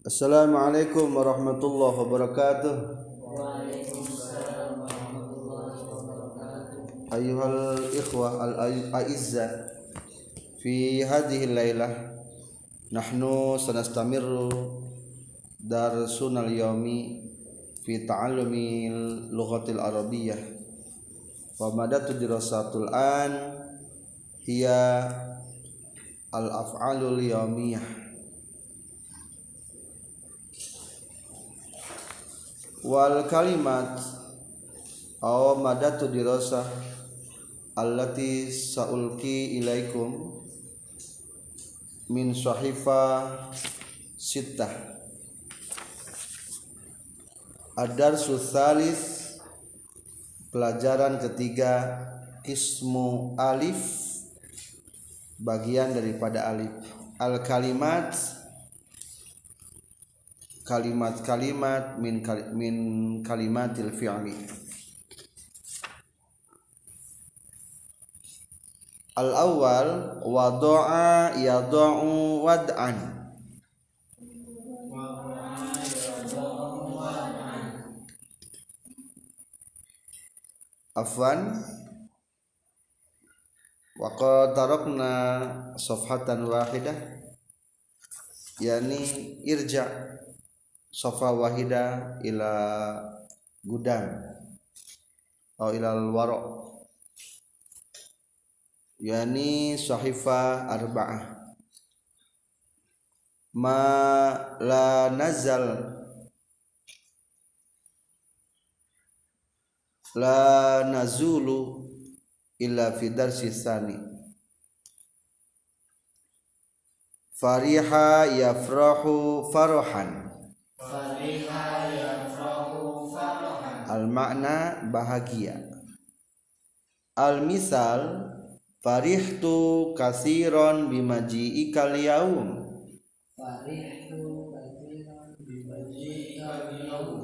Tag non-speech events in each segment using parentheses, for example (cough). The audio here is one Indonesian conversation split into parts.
Assalamualaikum warahmatullahi wabarakatuh. Ayuhal ikhwah al aizza fi hadhihi lailah nahnu sanastamirru darsunal yaumi fi ta'allumi lughatil arabiyyah wa madatu dirasatul an hiya al af'alul yaumiyah wal kalimat aw madatu dirasah allati saulki ilaikum min sahifa sittah. Ad-darsu tsalis pelajaran ketiga ismu alif bagian daripada alif. Al kalimat kalimat-kalimat min kal min kalimatil fi'li. Al awal wada'a yada'u wad'an. Afwan wa qad tarakna safhatan wahidah. Yani irja safa wahida ila gudang atau ila waro yani sahifa arba'ah. Ma la nazal. La nazulu illa fi darsi tsani fariha yafrahu farahan al makna bahagia. Al misal farihtu kasiron bimaji'ikal yaum. Farihtu kathiran biwajhika al-yawm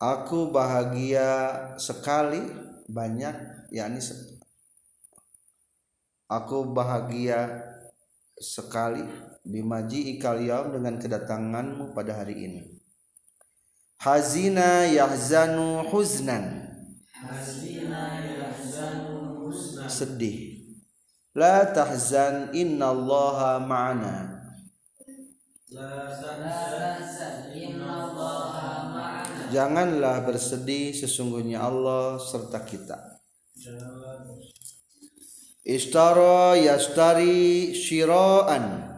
aku bahagia sekali banyak yakni se- aku bahagia sekali bimaji ikal yaum dengan kedatanganmu pada hari ini. Hazina yahzanu huznan. Hazina yahzanu husna sedih. La tahzan innallaha ma'ana. La tahzan innallaha ma'ana. Janganlah bersedih sesungguhnya Allah serta kita. Ishtara yastari shiro'an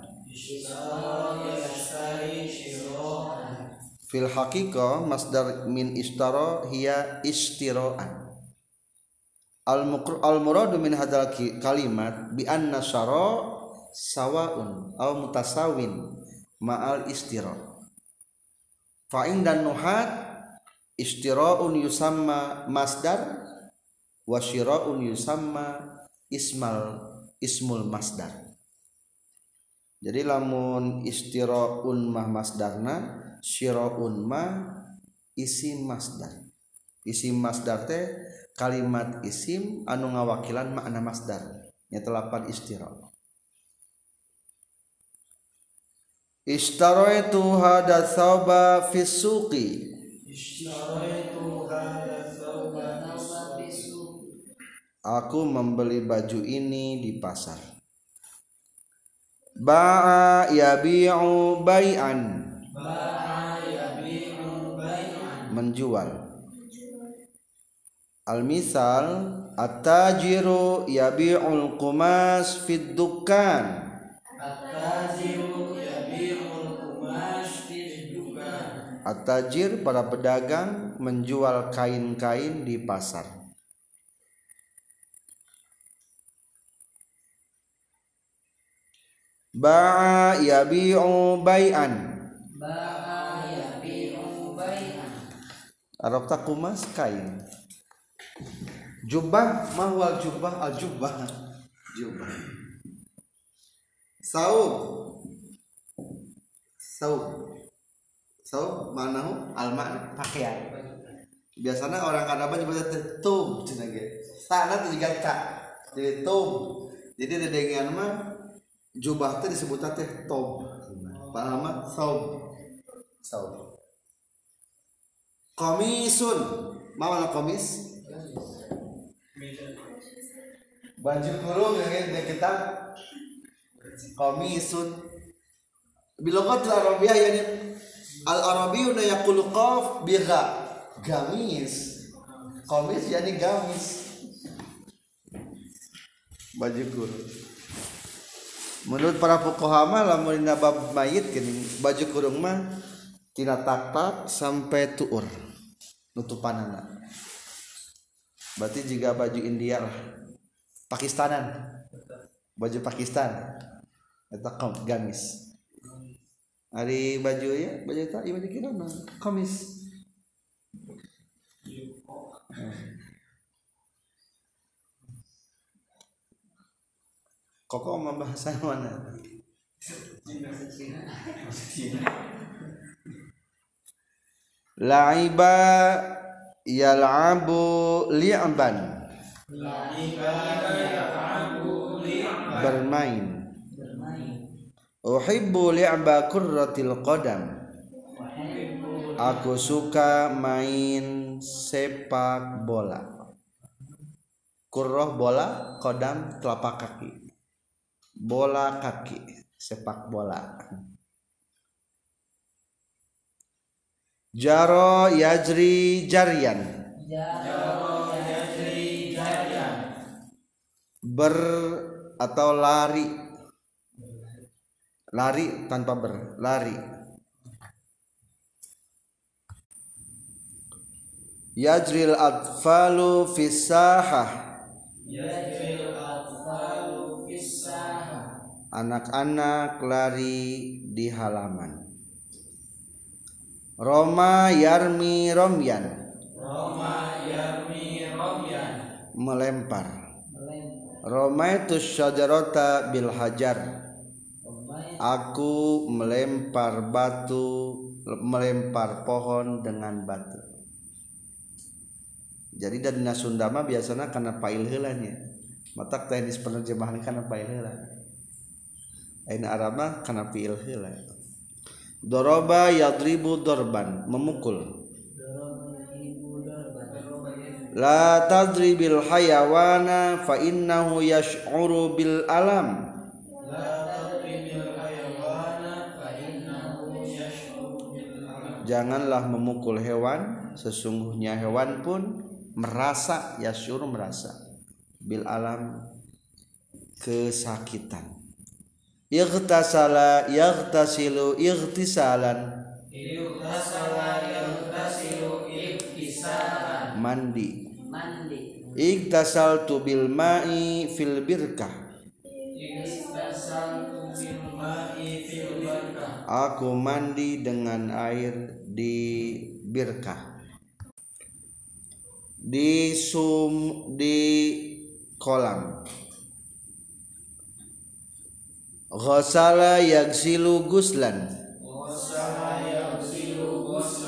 Fil haqiqah masdar min ishtara hiya istiraan Al al muradu min hadal kalimat bi anna syara sawaun aw mutasawin ma'al istira Fa dan nuhat istiraun yusamma masdar wa syiraun yusamma ismal ismul masdar jadi lamun istiraun mah masdarna syiraun mah isim masdar. Isim masdar teh kalimat isim anu ngawakilan makna masdar. Nya telapan istira. Ishtaraitu hada thawba fi suqi. Ishtaraitu hadha thawba thawba bisu Aku membeli baju ini di pasar. Ba'a yabi'u bai'an Ba'a yabi'u bay'an menjual. Al-misal at-tajiru yabi'ul qumas fid dukkan. At-tajiru yabi'ul kumash fi dukan At-tajir para pedagang menjual kain-kain di pasar. Ba'a yabi'u bai'an. Ba'a yabi'u bay'an Arab kumas kain. Jubah mahwal jubah al jubah. Jubah. Saub. Saub. Saub manahu al makna pakaian. Biasanya orang Arab nyebutnya tub cenah ge. Sana tuh juga ka. Jadi tub. Jadi dedengan mah jubah teh disebutnya teh tob. apa nama saub. Saub. Komisun mana komis baju kurung yang ini kita. Komisun bilogatul arabiyah yani al arabiyuna yaqulu qaf bi gha gamis komis yani gamis. Baju kurung menurut para fuqaha lamun bab mayit gini baju kurung mah tina tak sampai tuur nutupanana. Berarti jika baju India lah Pakistanan. Baju Pakistan eta gamis. Hari baju ya baju tak iya baju kira nah Koko mau bahasa mana? La'iba yal'abu li'ban. Bermain. Uhibbu li'ba kurratil qadam. Aku suka main sepak bola. Kurroh bola, kodam telapak kaki Bola kaki, sepak bola. Jaro yajri jarian. Ber atau lari? Lari tanpa ber, lari. Yajril atfalu fisahah Anak-anak lari di halaman. Roma yarmi romyan. Melempar. Roma itu syajarota bil hajar. Aku melempar batu melempar pohon dengan batu. Jadi dari Sunda mah biasanya karena pail heulanya mata teknis penerjemahan karena pail heula Aina Arab mah karena pail heula Doroba yadribu dorban memukul. La tadribil hayawana fa innahu yash'uru bil alam. Janganlah memukul hewan sesungguhnya hewan pun merasa yasyur merasa bil alam kesakitan Ightasala yaghtasilu ightisalan mandi. Ightasaltu bil ma'i fil birkah Aku mandi dengan air di birkah di sum di kolam Ghasala yagsilu guslan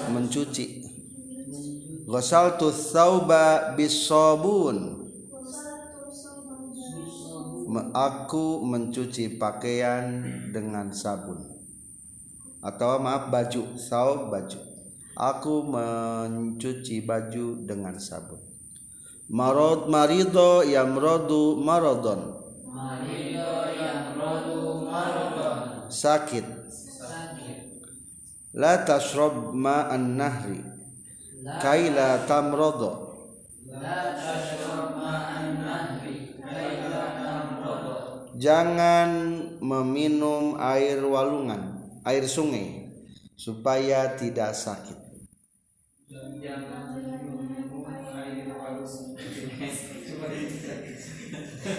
mencuci. Ghasaltu thawba bisabun Aku mencuci pakaian dengan sabun. Atau maaf baju. Saub baju. Aku mencuci baju dengan sabun. Marod marido yamrodu marodon Sakit. La tashrab ma'an nahri. Kaila tamrodo Jangan meminum air walungan Air sungai Supaya tidak sakit.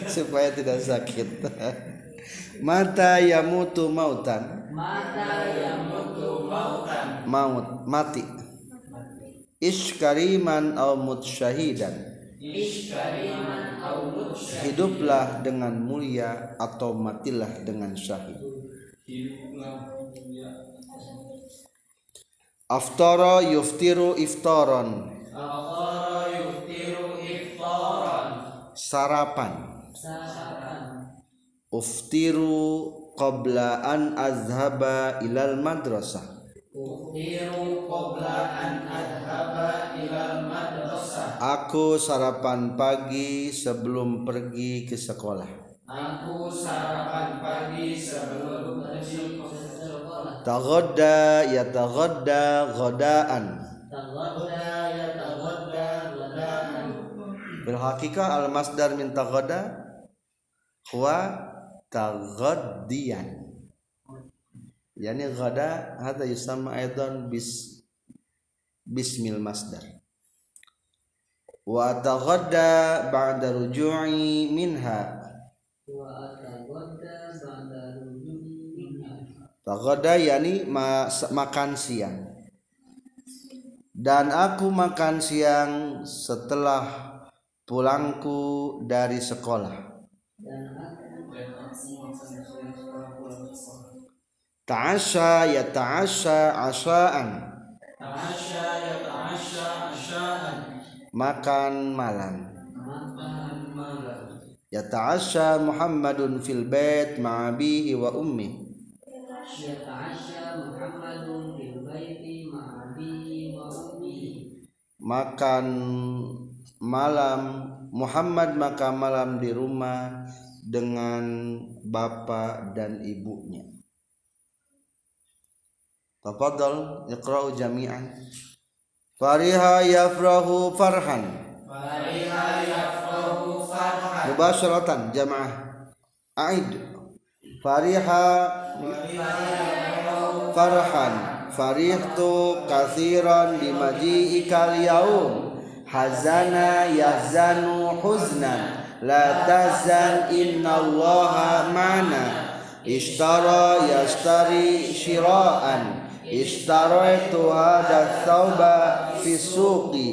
Supaya tidak sakit (laughs) Mata yamutu mautan. Maut mati. Ishkariman au mutsyahidan. Hiduplah dengan mulia atau matilah dengan syahid. Aftara yuftiru iftaron Sarapan Uftiru qabla an azhaba ilal madrasah. Uftiru qabla an adhaba ilal madrasah. Aku sarapan pagi sebelum pergi ke sekolah. Aku sarapan pagi sebelum pergi ke sekolah. Tagodda ya tagodda godaan Tawadda ya tawadda wadaan Bil hakikah al masdar min tagodda Huwa tagoddian Yani gada Hada yusama aidan bis Bismil masdar Wa tagodda ba'da ruju'i minha Wa atawadda ba'da rujui minha Tagoda yani ma makan siang. Dan aku makan siang setelah pulangku dari sekolah. Dan aku Ta'asya ya ta'asya asya'an. Ta'asya ya ta'asya asya'an Makan malam. Makan malam Ya ta'asya Muhammadun fil bait ma'abihi wa ummi. Yata'asya Muhammadun fil baiti ma'abihi wa ummihi Makan malam Muhammad makan malam di rumah dengan bapak dan ibunya. Tafadhal iqra'u jami'an. Fariha yafrahu farhan. Fariha yafrahu farhan Mubasharatan jamaah. Aid. Fariha farhan. Farihtu kathiran bimaji'ikal yaum. Hazana yahzanu huznan. La tahzan innallaha ma'ana. Ishtara yashtari shiraan. Ishtaraitu hadha thawba fi suqi.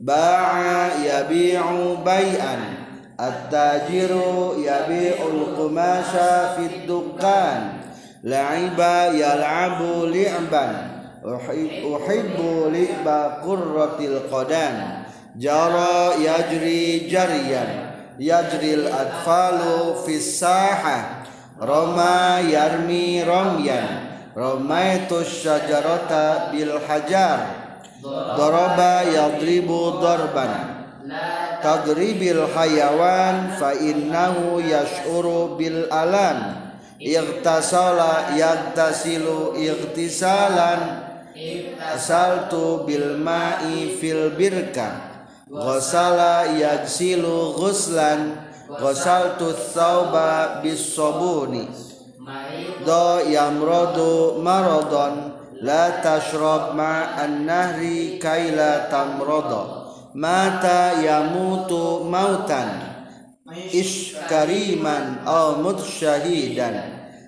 Ba'a yabi'u bay'an. At-tajiru yabi'ul qumasha fid dukkan. La'iba yal'abu li'ban. Uhib- Uhibbu li'ba qurratil qadan. Jara yajri jaryan. Yajril atfalu fis sahah. Roma yarmi romyan. Ramaitus syajarata bil hajar. Doroba yadribu dorban. Tadribil hayawan fa innahu yash'uru bil alam Iqtasala yagtasilu iqtisalan Asaltu bil ma'i fil birka. Ghasala yagsilu ghuslan. Ghasaltu thawba bis sabuni. Do yamrodu marodon La tashrab ma'an nahri kaila tamrodo. Mata yamutu mautan. Ish kariman au mutsyahidan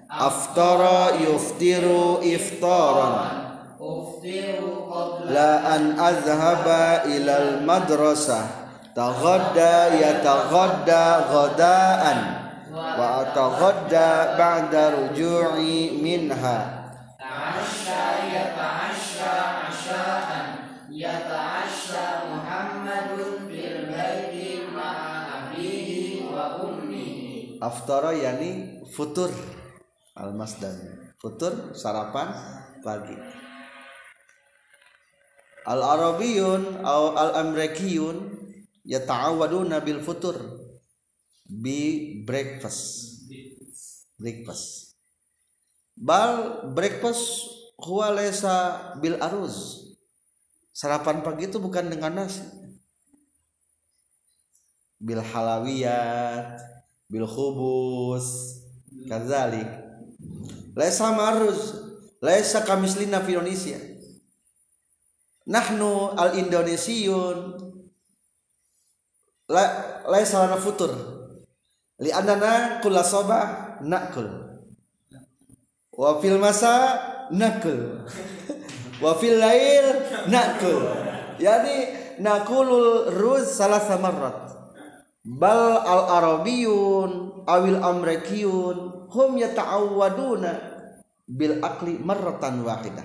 Aftara yuftiru iftaran. Uftiru qabla La an azhaba ilal madrasah. Taghadda yataghadda ghadaan Wa ataghadda ba'da ruju'i minha. Ta'asya yata'asya asya'an Yata'asya Muhammadun fil baiti ma'a wa ummihi Aftara yani futur al masdar futur sarapan pagi. Al arabiyun atau al amrikiyun yata'awaduna bil futur bi breakfast. Breakfast. Bal breakfast huwa laysa bil aruz. Sarapan pagi itu bukan dengan nasi. Bil halawiyat bil khubus kadzalik. Laisa maruz laisa kamislina fi Indonesia. Nahnu al indonesiun la laisa lana futur li annana kulla sabah nakul. Wa fil masa nakul. (laughs) Wa fil lail nakul. Yani nakulul ruz salah marrat. Bal al arabiyun awil amrikiyun hum yata'awwaduna bil akli marratan wahidah.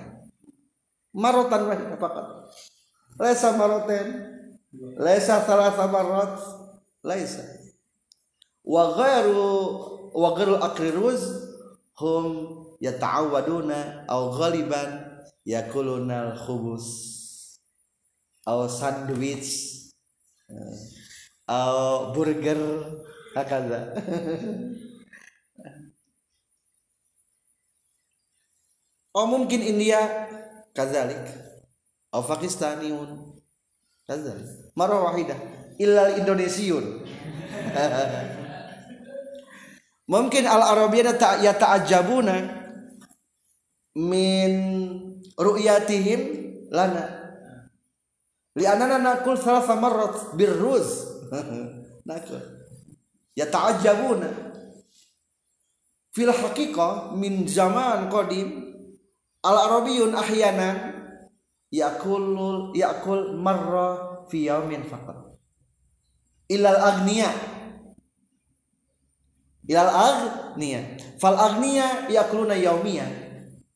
Marratan wahidah faqat laisa marratain laisa thalatha marrat laisa wa ghairu wa ghairu akli ruz hum yata'awaduna aw ghaliban yakulunal khubus aw sandwich eh, aw burger hakaza Oh (laughs) mungkin India kazalik. Aw Pakistaniun kazalik. Marah wahidah illal Indonesiun (laughs) mungkin al Arabiyana ta yata'ajabuna min ru'yatihim lana. Li'anana nakul salasa marrat birruz. (laughs) Nakul yata'ajabuna fil haqiqah min zaman qadim al arabiyun ahyanan yakul yakul marra fi yaumin faqat. Ilal agniya ilal agniya fal agniya yakuluna yaumiya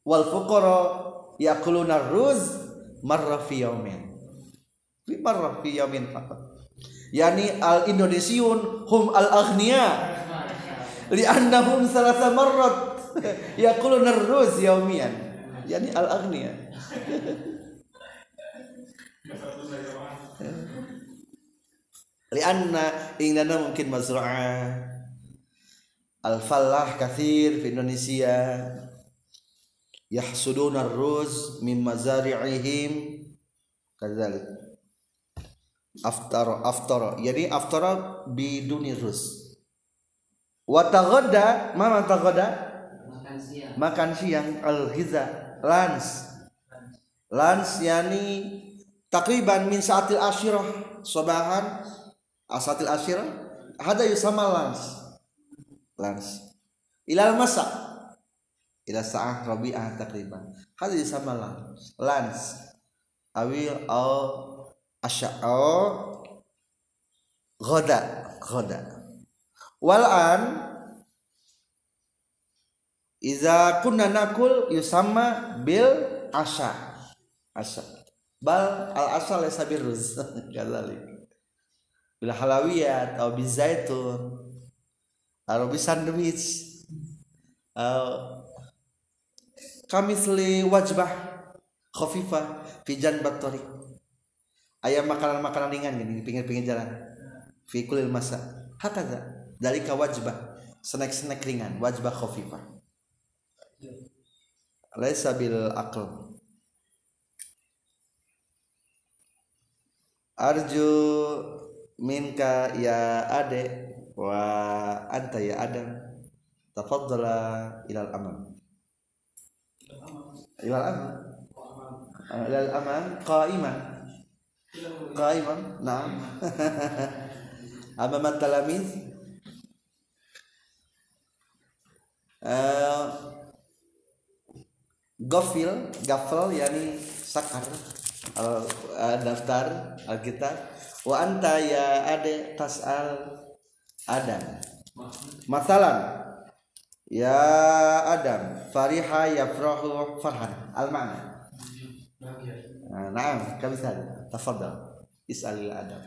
wal fuqara yakuluna ruz marra fi yaumin fi marra fi yaumin faqat. Yani al indonesiun hum al agniya li'annahum salasa marrat. (laughs) Yakuluna ruz yaumiyan yani al agniya lianna (laughs) ingdana mungkin mazra'ah al falah kathir di Indonesia. Yahsuduna ar-ruz min mazari'ihim. Kadzalik. Aftara aftara jadi aftara biduni ruz. Wa taghadda ma taghadda? Makan siang. Makan siang al-ghiza lans. Lans yani takriban min saatil asyirah. Sobahan asatil asyirah hada yusama lans lans ilal masa ila sa'ah rabi'ah takriban hada yusama lans lans awil au asya'au ghoda ghoda. Wal an Iza kunna nakul yusamma bil asha asha bal al asha laysa birruz. (laughs) Kadzalik bil halawiyat atau bizaitun bis sandwich. Atau kamisli wajbah khafifah fi janbat tariq ayam makanan-makanan ringan gini di pinggir-pinggir jalan. Fi kulil masa. Hakaza. Dalika wajbah. Snack-snack ringan. Wajbah khafifah. Laisa bil aql. Arju minka ya ade wa anta ya adam tafaddala ilal amam ilal amam ilal amam qa'iman. Qa'iman na'am. (laughs) Amam at-talamiz Eh, gofil gafel yani sakar. Al uh, daftar alkitab. Wa anta ya ade tasal adam. Masalan. Ya adam. Fariha yafrahu farhan. Al ma'na nah, kami sada tafadhal. Is'al adam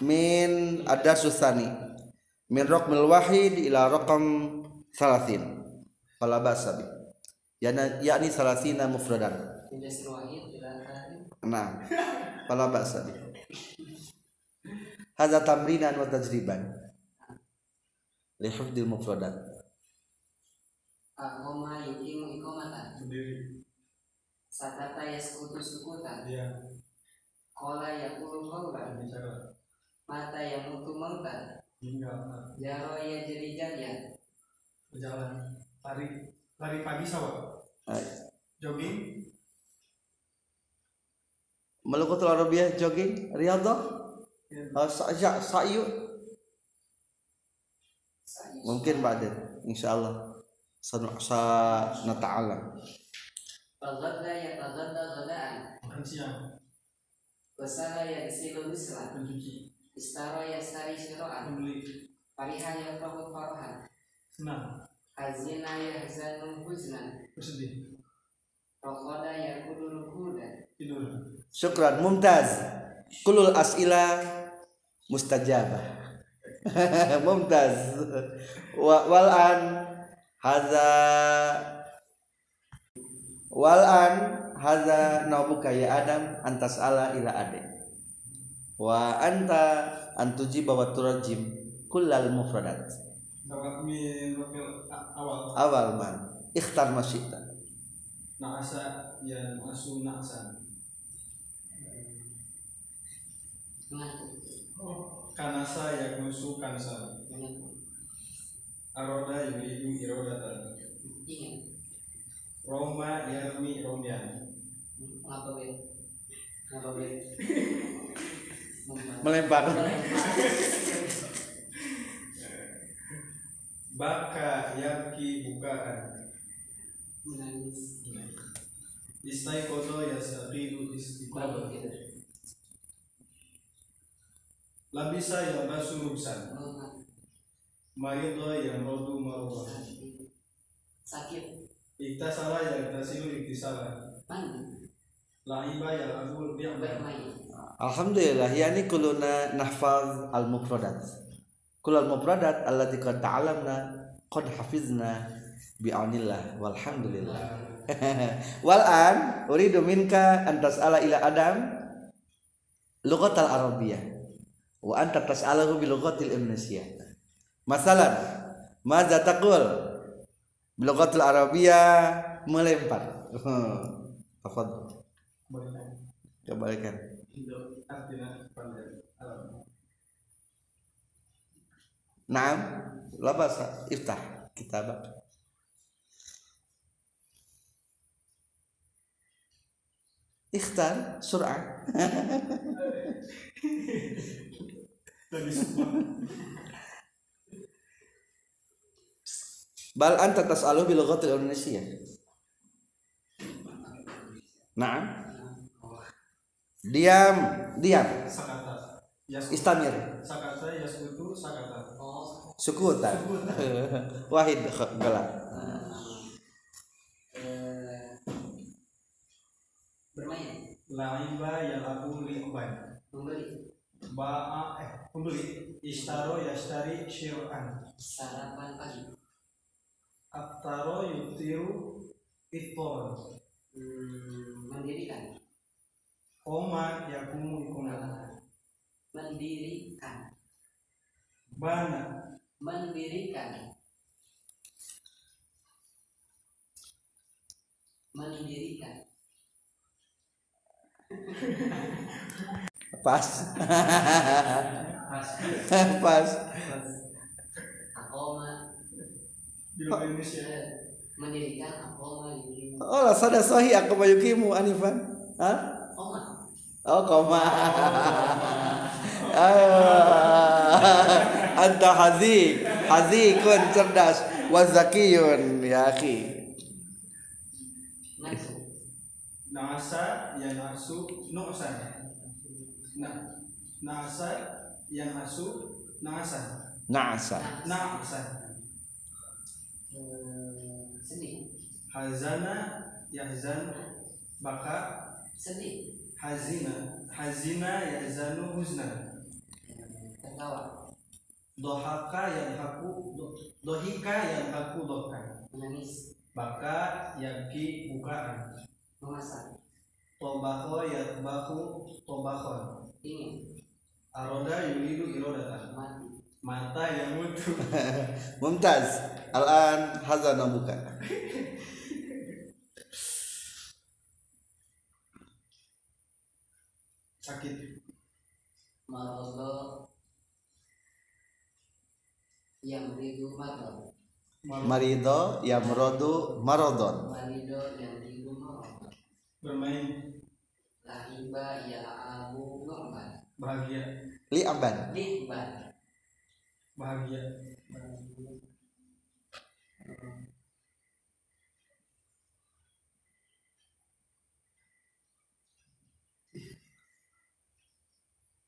min ada susani min raqmil wahid ila raqam salasin. Fala basa bi. Yana yakni salasina mufradan. Nah fala basa bi hadza tamrinan wa tajriban. Li hifdil mufradat akoma yukimu ikomatan sakata yaskutu sukutan kola yakulu kaulan mata yamutu mautan jaro ya jadi jarian berjalan. Lari. Lari pagi sawah jogging. Malukutul Arabiyah jogging. Riyadhah uh, saja sayu. Mungkin ba'da insyaallah. Sa sa nata'alam Fagadda ya tagadda gadaan makan siang. Wasala ya isilu wisla ya Fariha ya senang. Hazina ya huznan bersedih. Rokoda ya huda. Syukran mumtaz. Kulul as'ila mustajabah. (laughs) Mumtaz. Wa- wal an hadza wal an hadza nabuka ya adam antas ala ila ade. Wa anta antuji bawa turajim kullal mufradat. Awal. awal man. Ikhtar masyita. Naasa ya nasu naasa. mengaku Kanasa ya nusu kansa. Aroda yuridu irodatan. ingin Roma yarmi romyan. ngapa be ngapa be Membantu. (laughs) melempar (laughs) Baka yabki bukaan. menangis Istai kodo ya istiqodo. gitu Labisa ya basu ruksan. Oh, Marido ya rodu marubah. sakit. Sakit Iktasala ya iktasilu iktisala. mandi Laiba ya bermain. Alhamdulillah yani kuluna nahfaz al mufradat kul al mufradat allati qad ta'lamna qad hafizna bi'aunillah walhamdulillah. (laughs) Wal an uridu minka an tas'ala ila adam lughatal arabiyyah wa anta tas'alahu bi lughatil indonesiah masalan madza taqul bi lughatil arabiyyah melempar (laughs) tafadhal kebalikan. Naam, la basa iftah kitabak. Ikhtar sur'ah. (laughs) Semua. Bal anta tas'alu bil lughatil Indonesia. Naam. Diam, diam. Sakata. Istamir. sakata yaskutu sakata. oh Sukutan. (laughs) Wahid gelap. eh, bermain Laiba ya abu li'ban. membeli Ba'a eh pembeli ishtaro yashtari syir'an. sarapan pagi. Aftaro yutiru iftoran. hmm, mendirikan. Koma yakumu ikuma. mendirikan. Bana. Mendirikan. Mendirikan (laughs) Pas. pas (laughs) Pas. akoma di luar Indonesia. eh, mendirikan akoma di Oh, lah sada sahih aku bayukimu Anifan. Hah? koma Oh, koma. Ah, Anta hazik, hazikun cerdas, wazakiyun ya akhi. Nasa ya nasu nu'san. Nah, nasa ya nasu nasan. Na'asa. Na'san. eh, sedih Hazana yahzan baka. Sedih hazina hazina yahzanu huznan Eh, tertawa. Dohaka yang haku do- dohika yang haku dohkan menangis. Baka yaki bukaan. Memasak. Tobako yang baku tobakon ingin aroda yuridu irodatan mati. Mata yang mutu (laughs) Mumtaz. Al-an hazana buka. sakit. Marodo. Yang ridu marodo. Marido yamrodu marodon. marido yang ridu marodo. Bermain lahiba ya abu normal bahagia. Li aban. liban bahagia.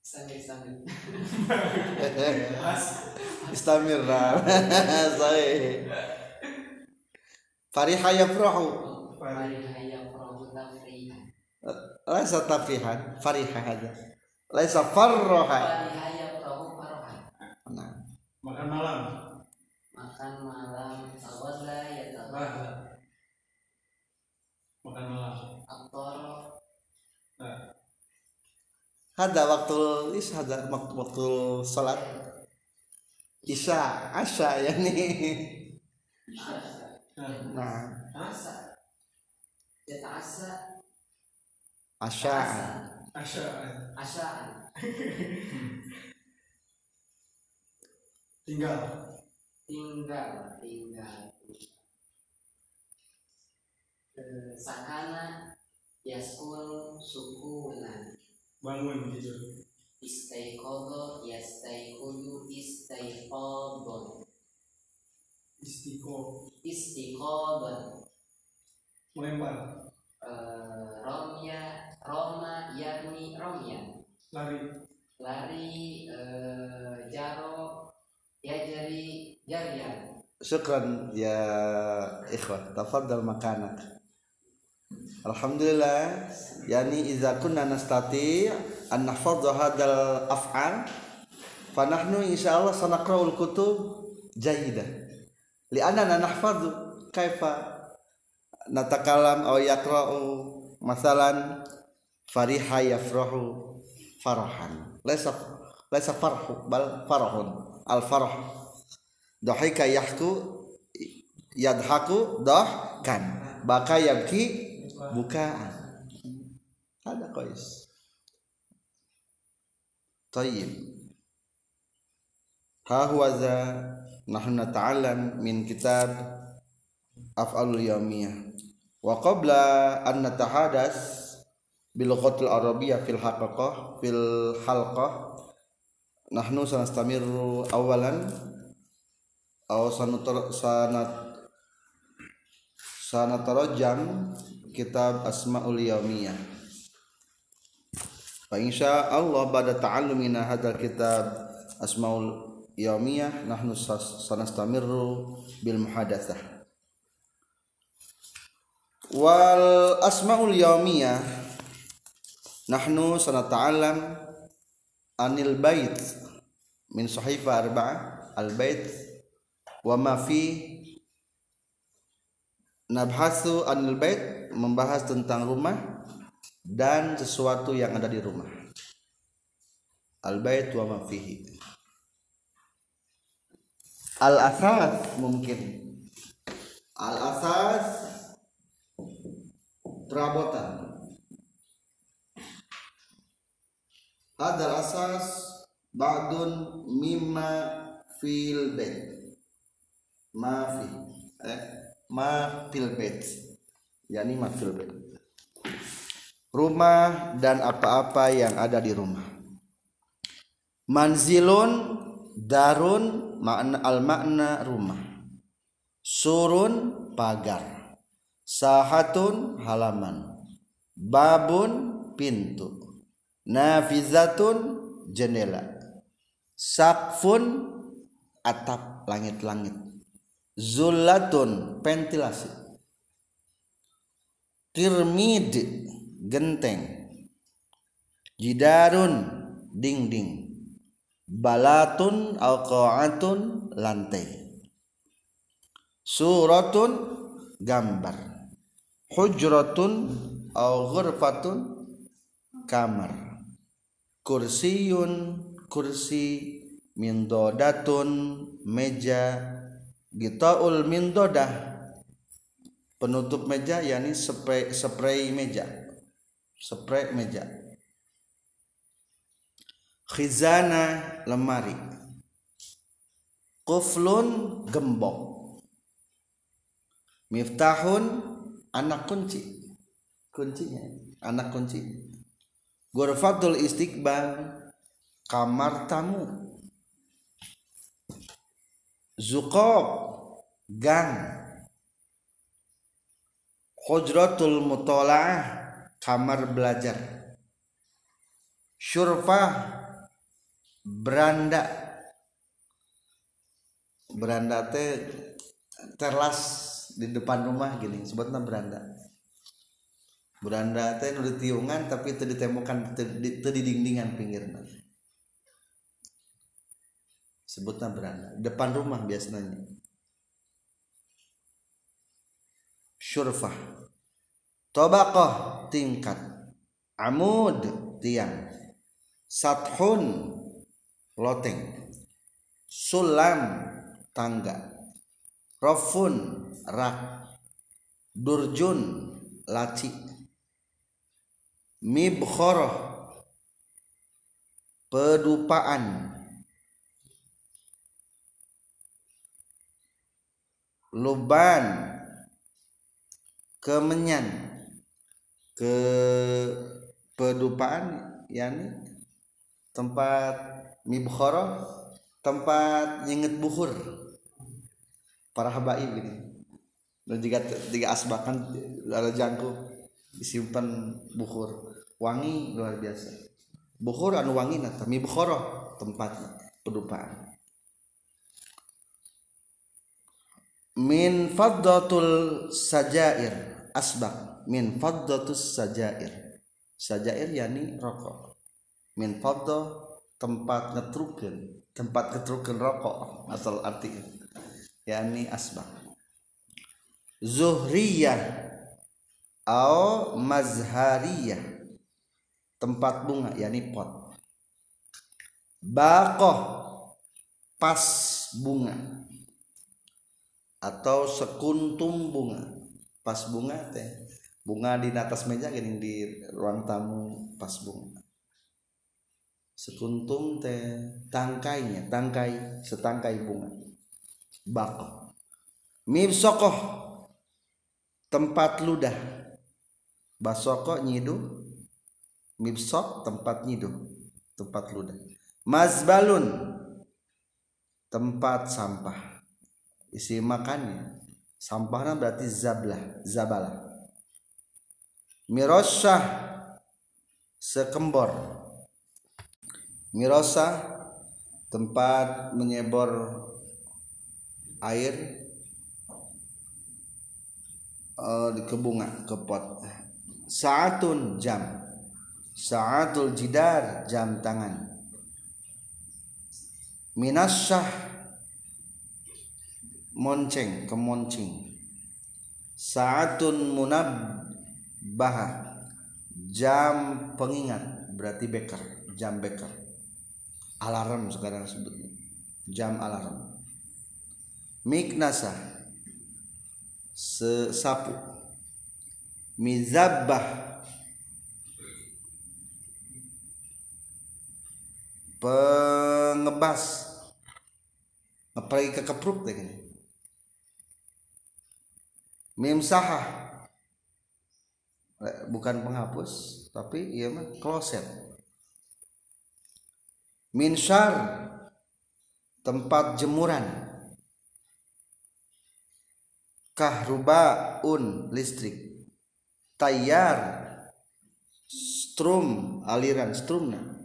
Sambil sambil as (laughs) Istamir Sahih. (laughs) Fariha yafrahu. Tafrihan Laisa tafihan, fariha hada. Laisa farroha. Nah. makan malam. Makan malam tawalla ya tawalla Rada. makan malam. Aktor. Nah, Hada waktu is hada waktu, waktu salat Isya, Asya ya nih. nah, Nah, asa ya asa Asya. asya asa (laughs) tinggal. Tinggal tinggal. Eh, sakana yaskun sukunan bangun tidur. Istaikodo yastaikudu istaikodon istiqo istiqodon melempar Eh, romya roma yarmi romya lari lari eh, jaro ya jari jarian Syukran ya ikhwan. Tafadhal makanak. Alhamdulillah. Yani idza kunna nastati an nahfadha hadzal af'al fa nahnu insyaallah sanaqra'ul kutub jayidah. Li'annana nahfadhu kaifa natakalam aw yaqra'u masalan fariha yafrahu farahan. Laisa laisa farhu bal farahun. Al farah Dohika yahku yadhaku dohkan baka yabki bukaan. Ada kois. Tayyib. Ha huwa za nahnu nata'allam min kitab af'alul yawmiyah. Wa qabla an natahadas bil lughatil arabiyyah fil haqqah fil halqah nahnu sanastamiru awalan aw sanutar sanat sanatarajam kitab asmaul yaumiyah fa insya Allah pada ta'allumina hadzal kitab asmaul yaumiyah nahnu sanastamirru bil muhadatsah wal asmaul yaumiyah. Nahnu sanata'allam anil bait. Min sahifa arba'ah al bait. Wa ma fi nabhasu anil bait. Membahas tentang rumah dan sesuatu yang ada di rumah. Al bait wa ma fihi. Al asas mungkin. Al asas perabotan. Hadal asas ba'dun mimma fil bait. Ma fi eh ma fil bait. Yakni ma fil bait. Rumah dan apa-apa yang ada di rumah. Manzilun darun makna al makna rumah. Surun pagar sahatun halaman. Babun pintu. Nafizatun jendela. Sakfun atap langit-langit. Zullatun ventilasi. Kirmid genteng. Jidarun dinding. Balatun alqaatun lantai. Suratun gambar hujratun au ghurfatun kamar. Kursiyun kursi mindodatun meja gitaul mindodah. Penutup meja yakni spray spray meja. Spray meja. Khizana lemari. Kuflun gembok. Miftahun anak kunci. Kuncinya. Anak kunci. Ghurfatul istiqbal. Kamar tamu. Zuqob. Gang. Hujratul mutolaah. Kamar belajar. Syurfah. Beranda. Beranda teh terlas di depan rumah gini sebutnya beranda beranda teh nu di tiungan tapi teu ditemukan teu di, dindingan pinggirna. Sebutnya beranda depan rumah biasanya. Syurfah. Tobaqah tingkat. Amud tiang. Sathun loteng. Sulam tangga rofun rak durjun laci. Mibkhoroh pedupaan. Luban kemenyan. Ke pedupaan yani tempat mibkhoroh tempat nyinget buhur para habaib ini. Dan jika jika asbakan ada jangkuk disimpan buhur wangi luar biasa. Buhur anu wangi nata mibkhoroh tempatnya pedupaan. Min faddatul sajair asbak. Min faddatus sajair. Sajair yani rokok. Min faddah tempat ngetrukeun tempat ngetrukeun rokok asal arti yani asbak zuhriyah au mazhariyah. Tempat bunga yani pot. Bakoh pas bunga. Atau sekuntum bunga. Pas bunga teh bunga di atas meja gini di ruang tamu pas bunga. Sekuntum teh tangkainya tangkai setangkai bunga bako mibsokoh tempat ludah. Basoko nyidu. Mibsok tempat nyidu. Tempat ludah. Mazbalun. Tempat sampah. Isi makannya. Sampahnya berarti zablah zabalah. Mirosyah sekembor. Mirosa. Tempat menyebor air uh, ke bunga ke pot saatun jam. Saatul jidar jam tangan. Minasyah monceng kemoncing. Saatun munabbah jam pengingat berarti beker jam beker alarm sekarang sebutnya. Jam alarm miknasa. Sesapu. Mizabbah. Pengebas. Ngeprai ke kepruk deh gini mimsahah bukan penghapus tapi iya mah kloset. Minsyar tempat jemuran kahrubaun listrik. Tayar strum aliran strumna.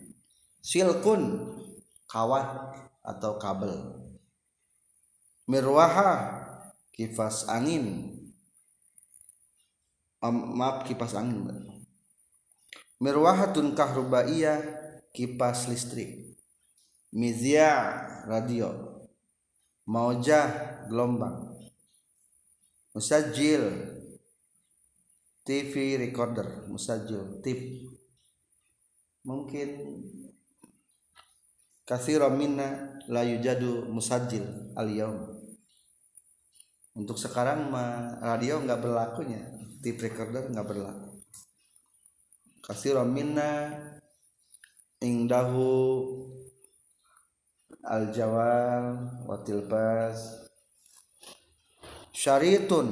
Silkun kawat atau kabel. Mirwaha kipas angin. Um, maaf kipas angin mirwahatun kahrubaiyah kipas listrik. Mizya radio. Maujah gelombang musajil TV recorder musajil tip. Mungkin kathira minna la yujadu musajil al untuk sekarang radio nggak berlakunya tip recorder nggak berlaku. Kathira minna ingdahu al jawal watil pas syaritun.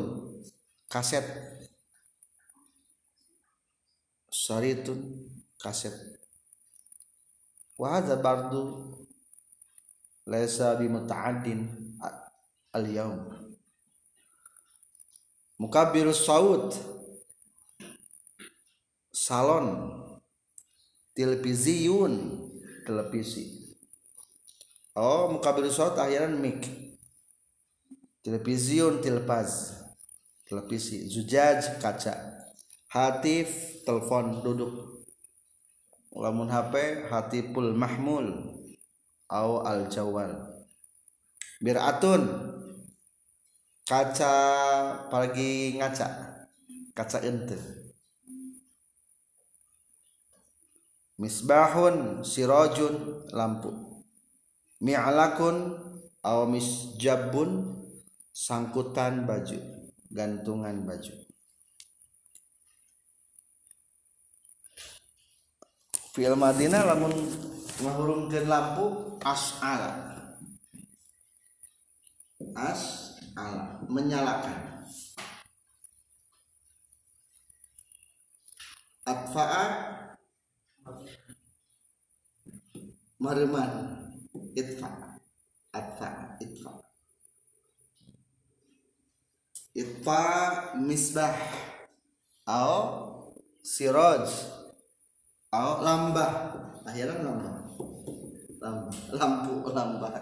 Kaset. Syaritun. Kaset. Wa hadza bardu laisa bi muta'addin al yaum mukabbirus saut salon. Televisiun. Televisi. Oh mukabbirus saut akhiran mic televisiun tilpaz televisi zujaj kaca. Hatif telepon duduk. Lamun HP hatipul mahmul. Au al jawal. Biratun kaca pagi ngaca. Kaca ente. Misbahun sirajun lampu. Mi'lakun aw misjabun sangkutan baju gantungan baju. Fi'il madina lamun ngahurungkeun lampu as'ala as'ala menyalakan. Atfa'a mareman itfa atfa itfa itfa misbah. Au siraj. Au lambah. Akhirnya lambah. Lampu lambah.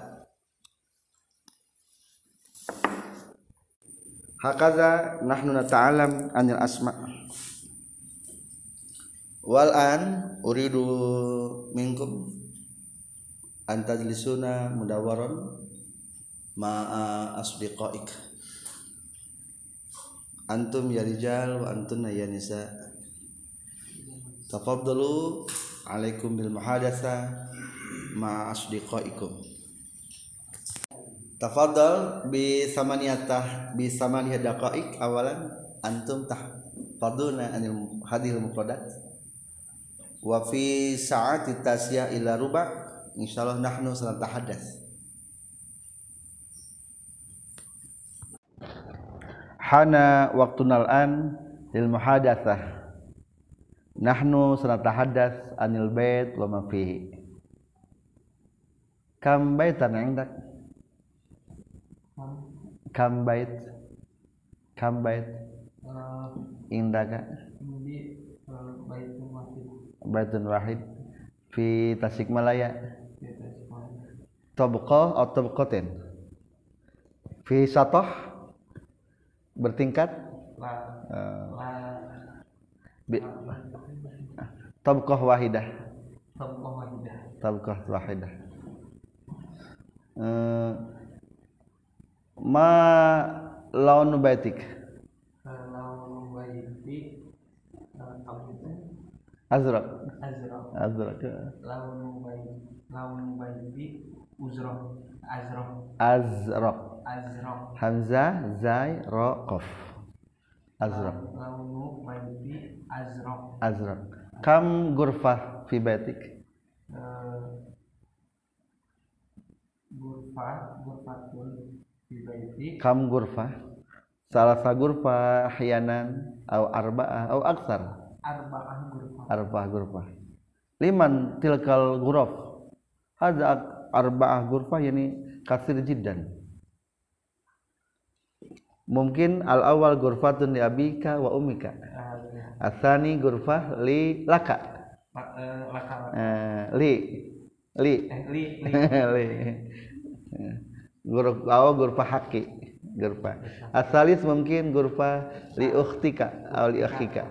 Hakaza nahnu nata'alam anil asma. Wal an uridu minkum an tajlisuna mudawaron ma'a asdiqaik antum ya rijal wa antunna ya nisa. Tafaddalu alaikum bil muhadatsa ma'a asdiqaikum. Tafaddal bi samaniyatah bi samaniyah daqaik awalan antum tahfaduna anil hadil mufradat. Wa fi sa'ati tasya ila ruba insyaallah nahnu sanatahadats hana waqtunal an lil muhadatsah. Nahnu sanatahadats anil bait wa ma fihi. Kam baitan indak kam bait. Kam bait. Indaka masjid baitun wahid. Fi tasikmalaya. Tabqa atau tabqatin? Fi satah bertingkat? La. Eh, la. Bi- tabqah wahidah. Tabqah wahidah. Tabqah wahidah. Eh, ma launu baitik? Kalau baiti apa itu? Azraq. Azraq. Azraq launu baiti launu baiti uzraq azraq. Azraq hamzah zai ra qaf azraq launu baiti azraq. Azraq. Kam gurfah fi baitik gurfa gurfatun di baiti kam gurfah? Salah sa gurfah ahyanan au arba'ah au aksar? Arba'ah gurfa arba'ah gurfah. Liman tilkal guraf? Hadza arba'ah gurfah yani kasir jiddan mungkin al awal gurfatun li abika wa ummika. Asani gurfah li laka. Laka. Eh, li. Li. Eh li (laughs) li. Awal gurfa haki gurfa asalis mungkin gurfa li ukhtika atau li akhika.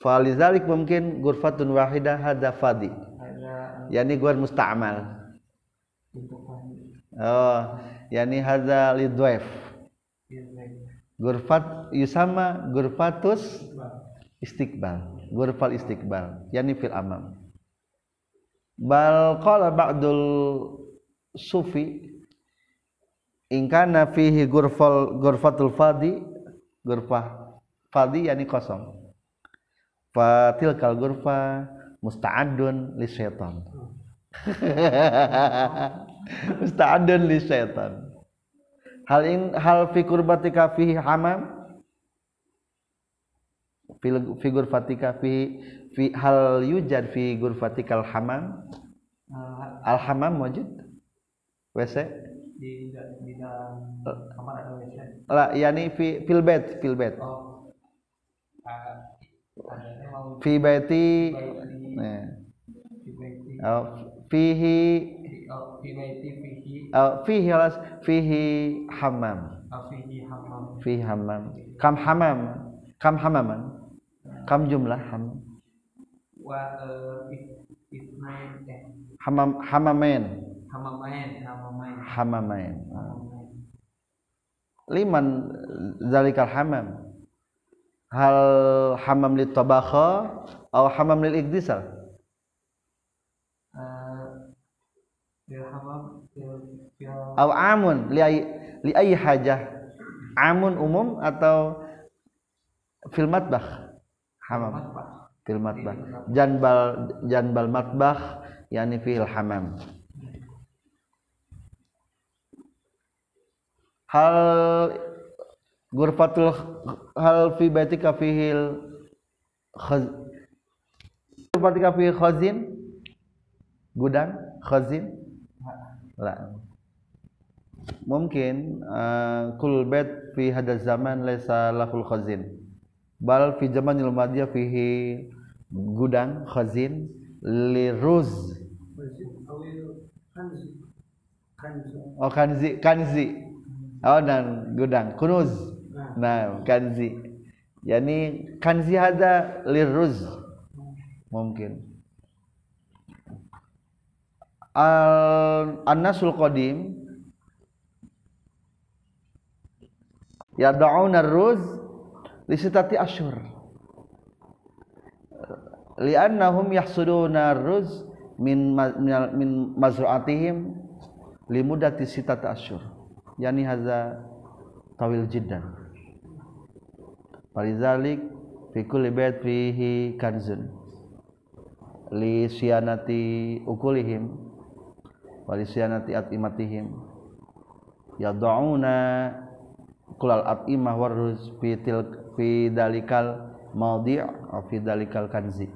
falizalik mungkin gurfatun wahidah hadza fadi. Yani gur musta'mal. Oh yani hadza li dhaif gurfat yusama gurfatus istiqbal. Gurfal istiqbal. Yani fil amam. Bal qala ba'dul sufi in kana fihi gurfal gurfatul fadi gurfah fadi yani kosong. Fatil kal gurfa musta'adun li syaitan (laughs) (laughs) (laughs) musta'adun li syaitan. Hal in hal fi kurbatika fihi hamam? Fil fi gurfatika fi fi hal yujad fi gurfatikal hamam? Al hamam wajud wc di di dalam kamar ada WC yani fi fil bait fil bait. Oh. Ah, fi baiti. Baiti. Nah, au fihi fihi. Au fihi fihi hamam fihi hamam fihi hamam kam hamam kam hamaman kam jumlah hamam wa eh, is- ismail eh. Hamam Hamamain, hamamain. hamamain Hamamain. liman zalikal hamam hal hamam lit tabakha? Atau hamam lil ikdisal atau amun li ay, li ayyi hajah. Amun umum atau fil matbakh hamam. Matbah. fil matbakh janbal janbal matbakh yani fil hamam. Hal gurfatul hal fi baitika fihil khaz gurfatika fi khazin? Gudang? Khazin mungkin uh, kul bait fi hada zaman laisa lahul khazin. Bal fi zamanil madiyah fihi gudang khazin li ruz. Oh kanzi kanzi. Oh dan gudang kunuz. Nah kanzi. Yani kanzi hada li ruz. Mungkin al annasul qadim. Yad'una ar-ruz li sitati asyhur li'annahum yahsuduna ar-ruz min min- mazru'atihim li mudati sitati asyhur yani hadza tawil jiddan. Falizalik fi kulli bait fihi kanzun. Li siyanati ukulihim wa li siyanati atimatihim. Yad'una kulal atimah waruz fi til fi dalikal mawdi' aw fi dalikal kanzi.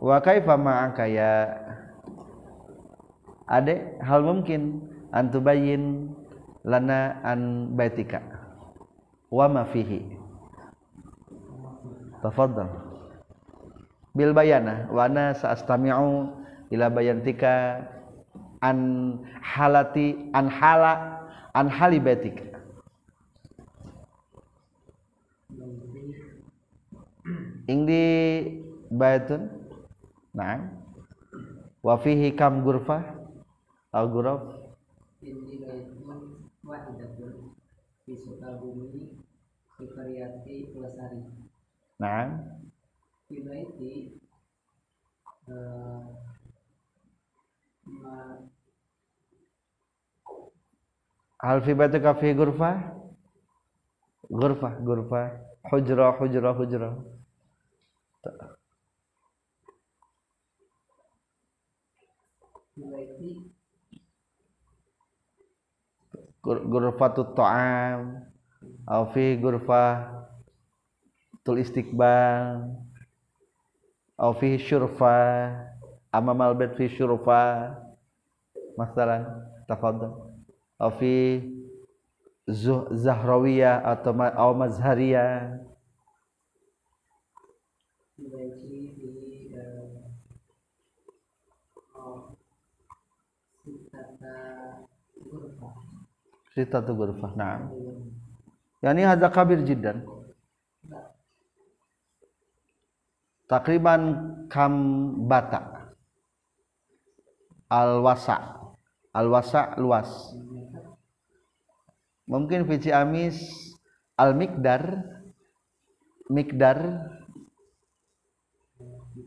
Wa kaifa ma'aka ya ade hal mungkin antubayin lana an baitika? Wa ma fihi? Tafaddal bil bayana wa ana sa'astami'u ila bayantika an halati an hala an hali baitika. Ing di baitun na'am. Wa fihi kam gurfah al di di Di baiti eh, ma hal fi baitika fi gurfah gurfah gurfah hujra hujra hujra. Di baiti Gur- gurfatut ta'am. Au fi gurfah tul istiqbal. Au fi amamal bait fi syurfa masalan tafadhal. Au fi zahrawiyah atau au mazhariyah. Sitatu gurfah na'am. Yani hadza kabir jiddan. Takriban kam bata al wasa al wasa luas. Mungkin fi amis al mikdar mikdar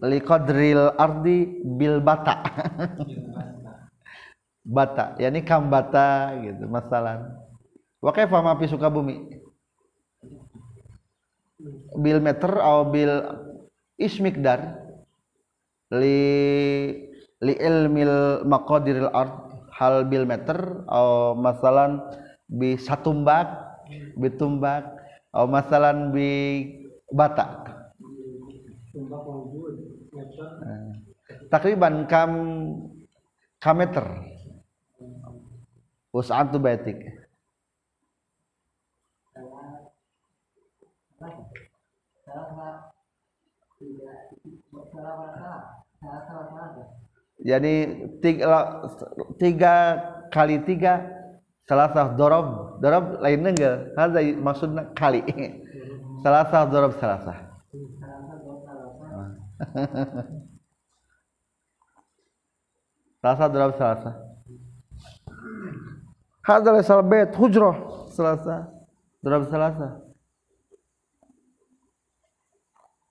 li qadril ardi bil bata. (laughs) Bata yani kam bata gitu masalan wa kaifa ma fi sukabumi? Bil meter atau bil ismikdar li li ilmil maqadiril ard hal bil meter atau masalan bi satumbak bi tumbak atau masalan bi bata Eh, takriban kam kameter us'atu baitik Salah tidak salah salah salah salah salah jadi tiga, tiga kali tiga salah satu dorob dorob lain enggak hadza maksudnya kali (laughs) salah satu dorob salah satu (laughs) salah salah salah Selasa darab selasa. Hadza laysal bait hujrah selasa. Darab selasa.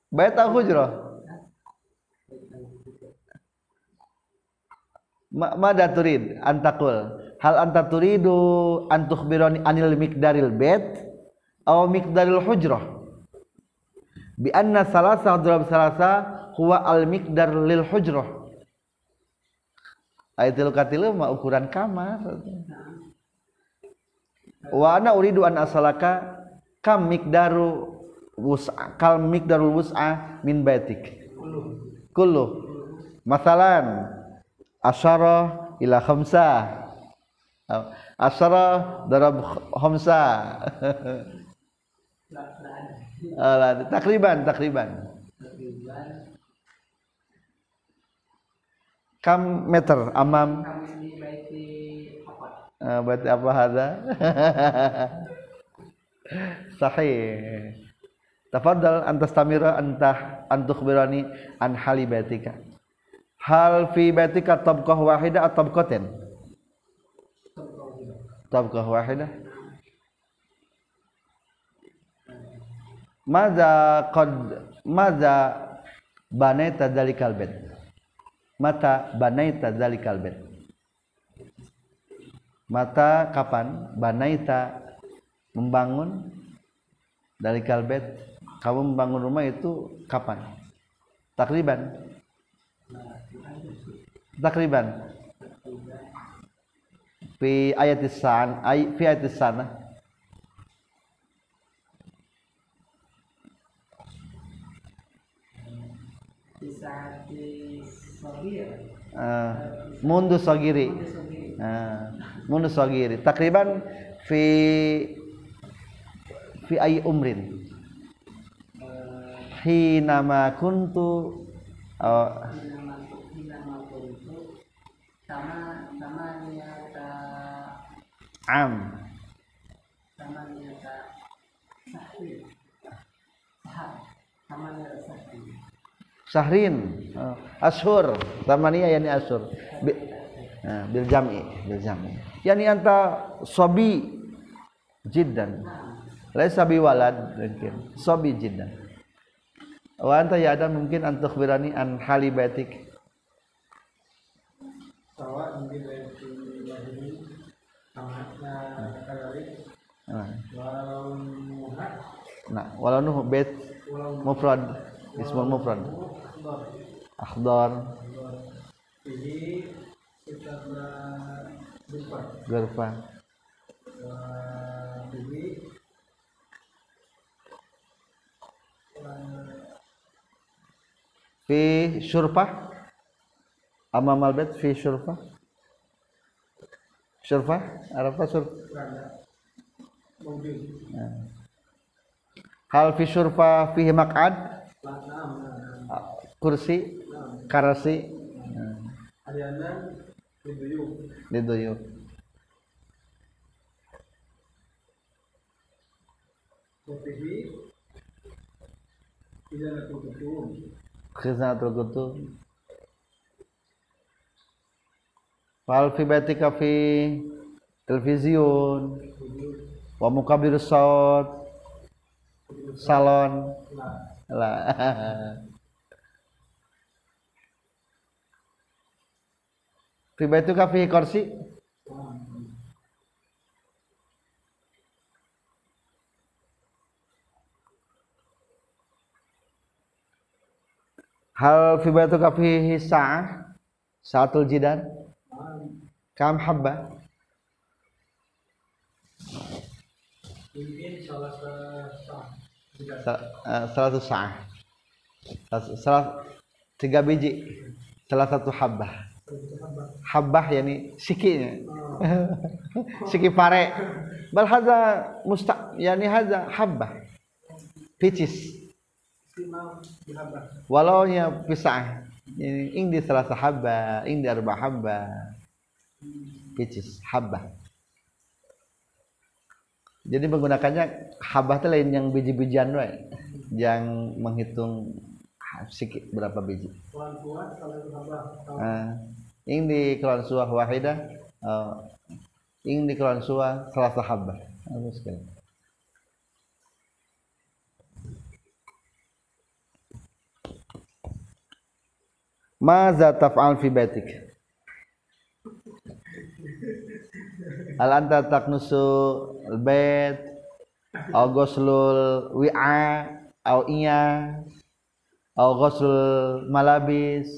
Bait atau hujrah? Ma mada turid? Antakul. Hal anta turidu tukhbirani anil miqdaril bait aw miqdaril hujrah? Bi anna salasa darab salasa huwa al miqdar lil hujrah. Ayatul katilu mah ukuran kamar. Wa ana uridu an asalaka kam miqdaru wus'a kal miqdarul wus'a min baitik. Kullu. Masalan asyara ila khamsa. Asyara darab khamsa. Alah, takriban takriban. Kam meter amam. Apa Ah, berarti apa hada? (laughs) Sahih. Tafadhal antastamira antah antukhbirani an hali baitika hal fi baitika tabqah wahida atau tabqatain tabqah wahida. Maza qad maza banaita dzalikal bait? Mata banaita dzalikal bait? Mata kapan banaita membangun dari kalbet kamu membangun rumah itu kapan? Takriban takriban. Fi ayat san ay fi ayat sana uh, mundu sogiri uh, mundu sogiri takriban fi fi ay umrin. Hinama kuntu oh, nama nama itu sama sama nyata am. Sama nyata sahab sama nyata sahih Syahrin oh, Ashur. Tamania yani Ashur. Bi, nah, Bil jam'i. Bil jam'i. Yani anta Sobi Jiddan. Laisa bi walad mungkin. Sobi jiddan. Wa anta ya ada mungkin antuk birani an hali baitik Sawa kalari nah, Walau nah walau nuh bait mufrad. Ismul mufrad. Akhdar. Ini kita Ini fi syurfah amamal bait fi syurfah syurfah apa syurfah Mungkin hal fi syurfah fihi maq'ad? Naam kursi karasi. Ariana Ribuyu diduyuk Kopihi Tidak ada tutup hal fi baitika fi television wa mukabir saut salon. Lah. (laughs) Fi baitika fi kursi? Hal fi baitika fihi sa'ah sa'atul jidan salah satu sa'ah Salah- salah tiga biji. Salah satu habbah habbah yani sikinya (laughs) siki pare. Bal hadza musta yani hadza habbah picis. Walau nya pisah. Ini ing di salah habba ing di arba habba picis habbah jadi menggunakannya habbah itu lain yang biji-bijian we yang menghitung sikit berapa biji apa Ah, ing di keluar suah wahidah oh, ing di keluar suah salah sahabat Bagus sekali. Maza? Hal anta taknusu al-bait au ghuslul wi'a au iya au ghuslul malabis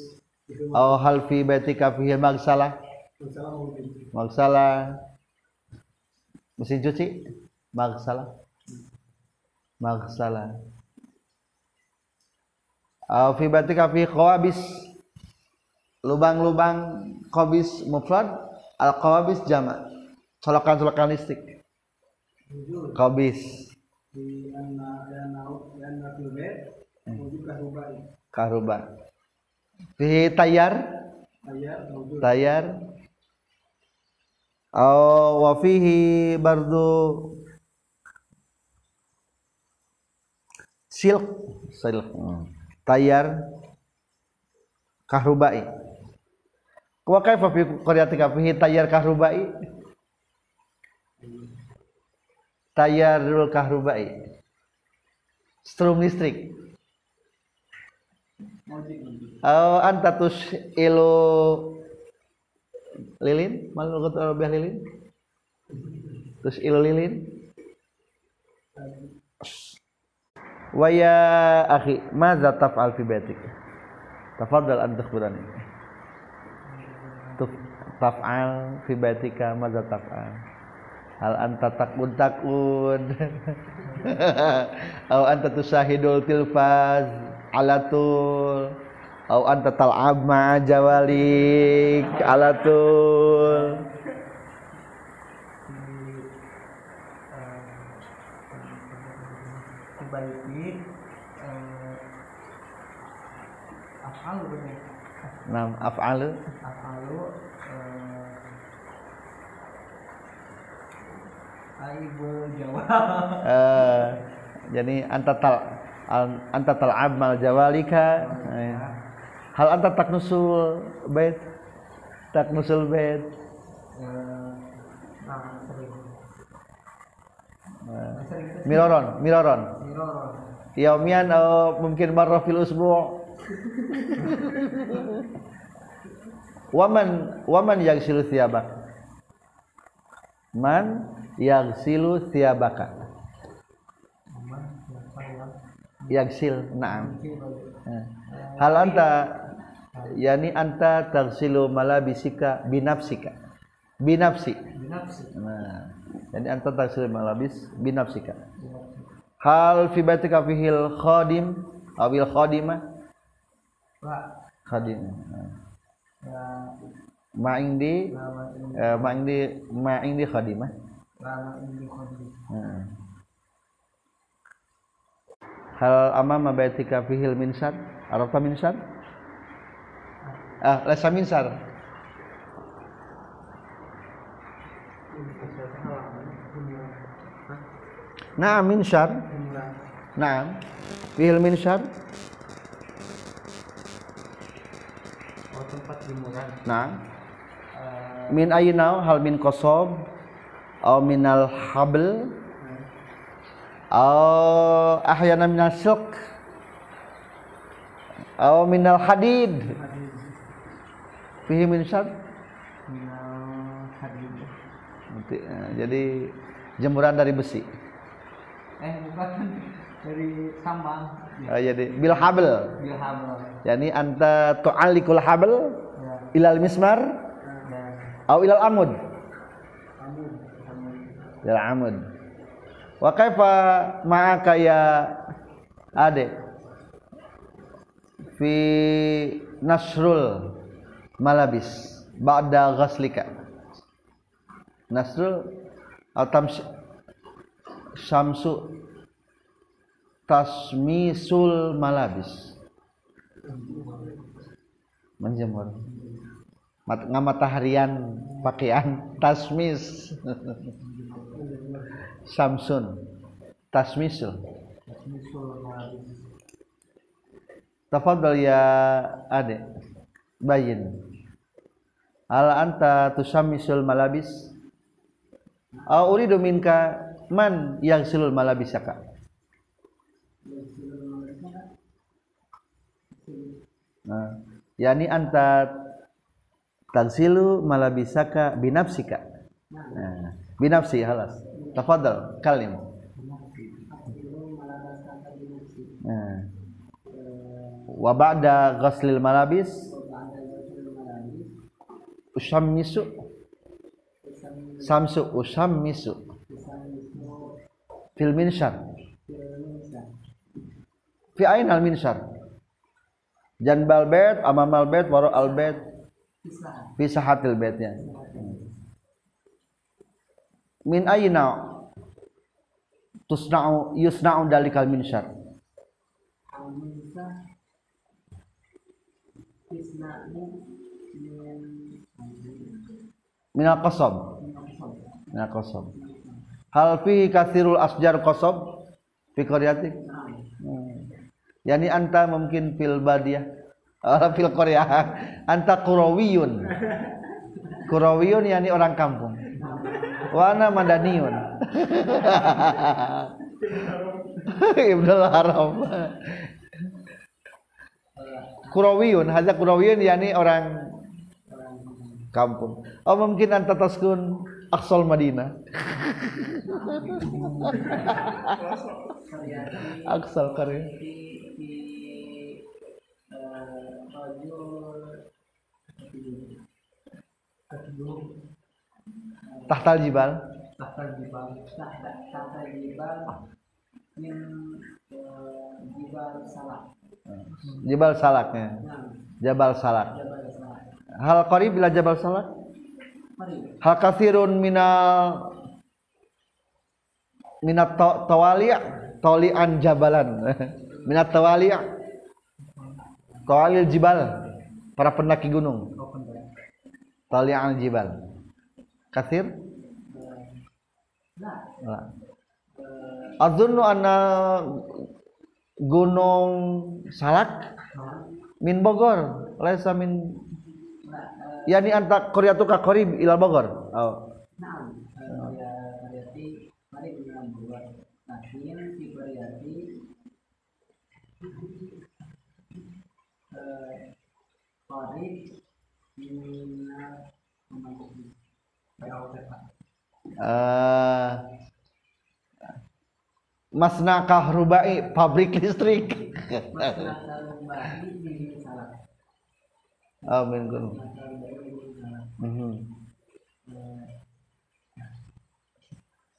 au hal fi baitika fihi magsalah magsalah mesin cuci? Magsalah magsalah au fi baitika fi qawabis lubang-lubang qabis mufrad al qawabis jama' colokan-colokan listrik. Di wujud karubai. Karuba fi tayar. Tayar au wa fihi bardu. Silk. Silk. Hmm. tayar. Kahrubai wa kaifa fi qaryatika fihi tayar kahrubai tayarul kahrubai strum listrik Oh, anta tus ilu lilin, malu lebih lilin. Terus ilu lilin. Waya akhi, madza taf'al fi baitik? Tafadhal an tukhbirani. Taf'al fi baitika taf'al? Hal anta takun takun? (laughs) Au anta tusahidul tilfaz alatul? Au anta tal'ab ma'a jawalik alatul? Eh, afalu Nam af'alu afalu eh, Aibu Jawa eh jadi anta tal al- anta tal'ab mal jawalika. Eh. hal anta taknusul bait Eh, nah sering Eh, sering itu miroron miroron. Miroro yaumian atau mungkin marrah fil usbu' waman waman yaghsilu thiyabak man yaghsilu thiyabaka aman siapa yang yaghsil na'am. Eh. hal anta yani anta taghsilu malabisika binafsika. Binafsi. Nah jadi anta taghsilu malabis binafsika. Hal fi baitika fihil khadim awil khadimah Pak. Khadim. Ma indi lama ini eh, ma indi ma indi khadimah Nah. hal amama baitika fihil minsar arafta minsar ah lesa minsar Naam minsyar. Naam. Fihil minsyar. oh tempat. Eh, Min ayinau hal min kosob au minal habl. Au ahyana minal silk au minal hadid. Fihi hadid Nanti, eh, jadi jemuran dari besi. Eh bukan. Dari sambang. Ya Eh, jadi bil habl. Bilhamel yani anta tu'allikul habl ya. ilal mismar ya. au ilal amud ilal amud wa kaifa ma'aka ya ade? Fi nasrul malabis ba'da ghaslika. Nasrul atau syamsu tasmisul malabis. Menjemur. Mat, ngamataharian pakaian tasmis (laughs) samsun. Tasmisul. Tafadhal ya ade bayin. Hal anta tusammisul malabis? Au uridu minka man yaghsilul malabisaka? Nah, yani anta tagsilu malabisaka binafsika. Nah, binafsi halas. Tafadhal kalim. Nah. Wa ba'da ghaslil malabis? Usammisu. Samsu usammisu. Fil minshar fi ain al minshar janbal bait amamal bait waro al bait fi sahatil min aina? Tusna'u yusna'u dalikal minshar minal qasab. Minal qasab. Hal fi kathirul asjar qasab? Fi qaryatik Hmm. yani anta mungkin fil badiyah (laughs) oh, fil Korea. Anta kurawiyun. Kurawiyun yani orang kampung wana madaniyun Ibnul Haram. Kurawiyun hadza kurawiyun yani orang kampung. Oh mungkin anta taskun Aksol Madinah Aksal karya Tahtal Jibal. Tahta jibal. Tahta tahta jibal min eh, jibal salah Jibal Salaknya nah. Jabal Salak. Hal qarib bila Jabal Salak? Hal kathirun minal minat ta- tawali' talian jabalan. (laughs) Minat tawali' tawalil jibal para pendaki gunung. Talian jibal kathir? Nah. Azunnu anna gunung Salak? Min Bogor. Laisa min yani anta qaryatu ka qarib ila Bogor. Oh. nah mari kita Eh, Masna Kahrubai pabrik listrik (laughs) Amin gunung Mhm.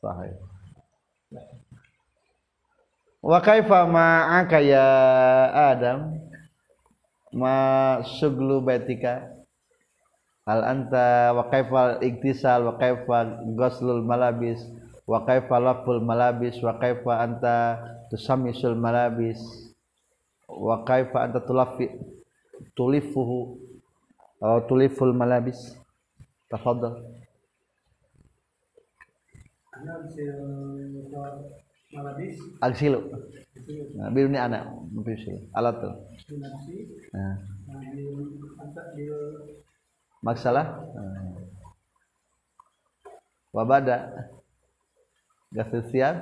Sahih. Wa kaifa ma'aka ya Adam ma suglu baitika hal anta wa kaifa iktisal wa kaifa ghuslul malabis wa kaifa laful malabis wa kaifa anta tusamisul malabis wa kaifa anta tulaffi tulifuhu atau tuliful malabis. Tafadhal. Agsilu nah, biru ni anak alat tuh nah. Masalah? Wabada. Siap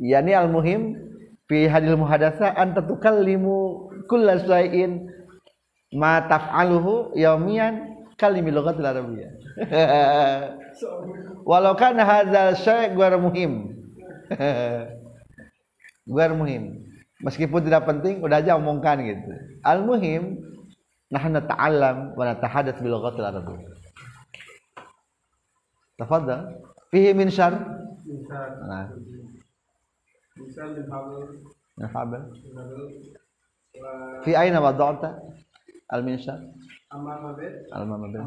yani al muhim fi hadil muhadasa anta tukallimu kulla syai'in ma taf'aluhu yaumiyan kalimi lughatil arabiyyah (laughs) walau kana hadzal syai' ghair muhim. (laughs) Ghair muhim. Meskipun tidak penting udah aja omongkan gitu. Al muhim nahnu nata'allam wa natahadath bil lughatil arabiyyah tafadhal. Fihi min syar nah. Habib Marhaban. Fi aina wada'ta.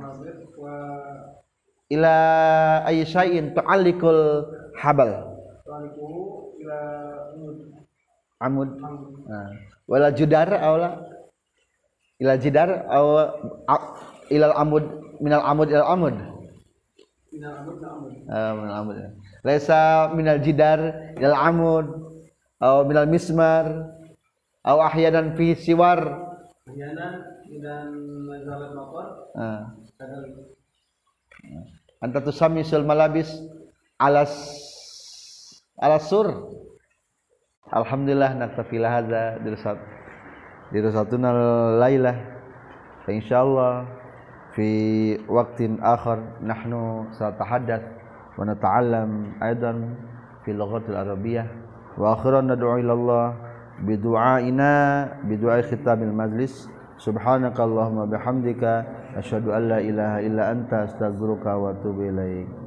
Mabed wa Ila ayyi syai'in tu'alliqul habal. Ila Amud. Nah. Wala awla ila jidar aw ilal amud minal amud ilal amud. Minal Amud na Amud. Ah, minal amud. Laisa minal jidar ilal amud aw minal mismar aw ahyanan fi siwar. Ahyanan dan mazhabat motor Ah. anta tusami sul malabis alas alas sur. Alhamdulillah naktafi hadza dirsat dirsatuna lailah fa insyaallah fi waqtin akhar nahnu satahaddath wa nata'allam aidan fi lughatil arabiyyah wa akhiran nad'u ila Allah bidu'aina bidu'ai khitamil majlis subhanakallahumma bihamdika asyhadu an la ilaha illa anta astaghfiruka wa atubu ilaik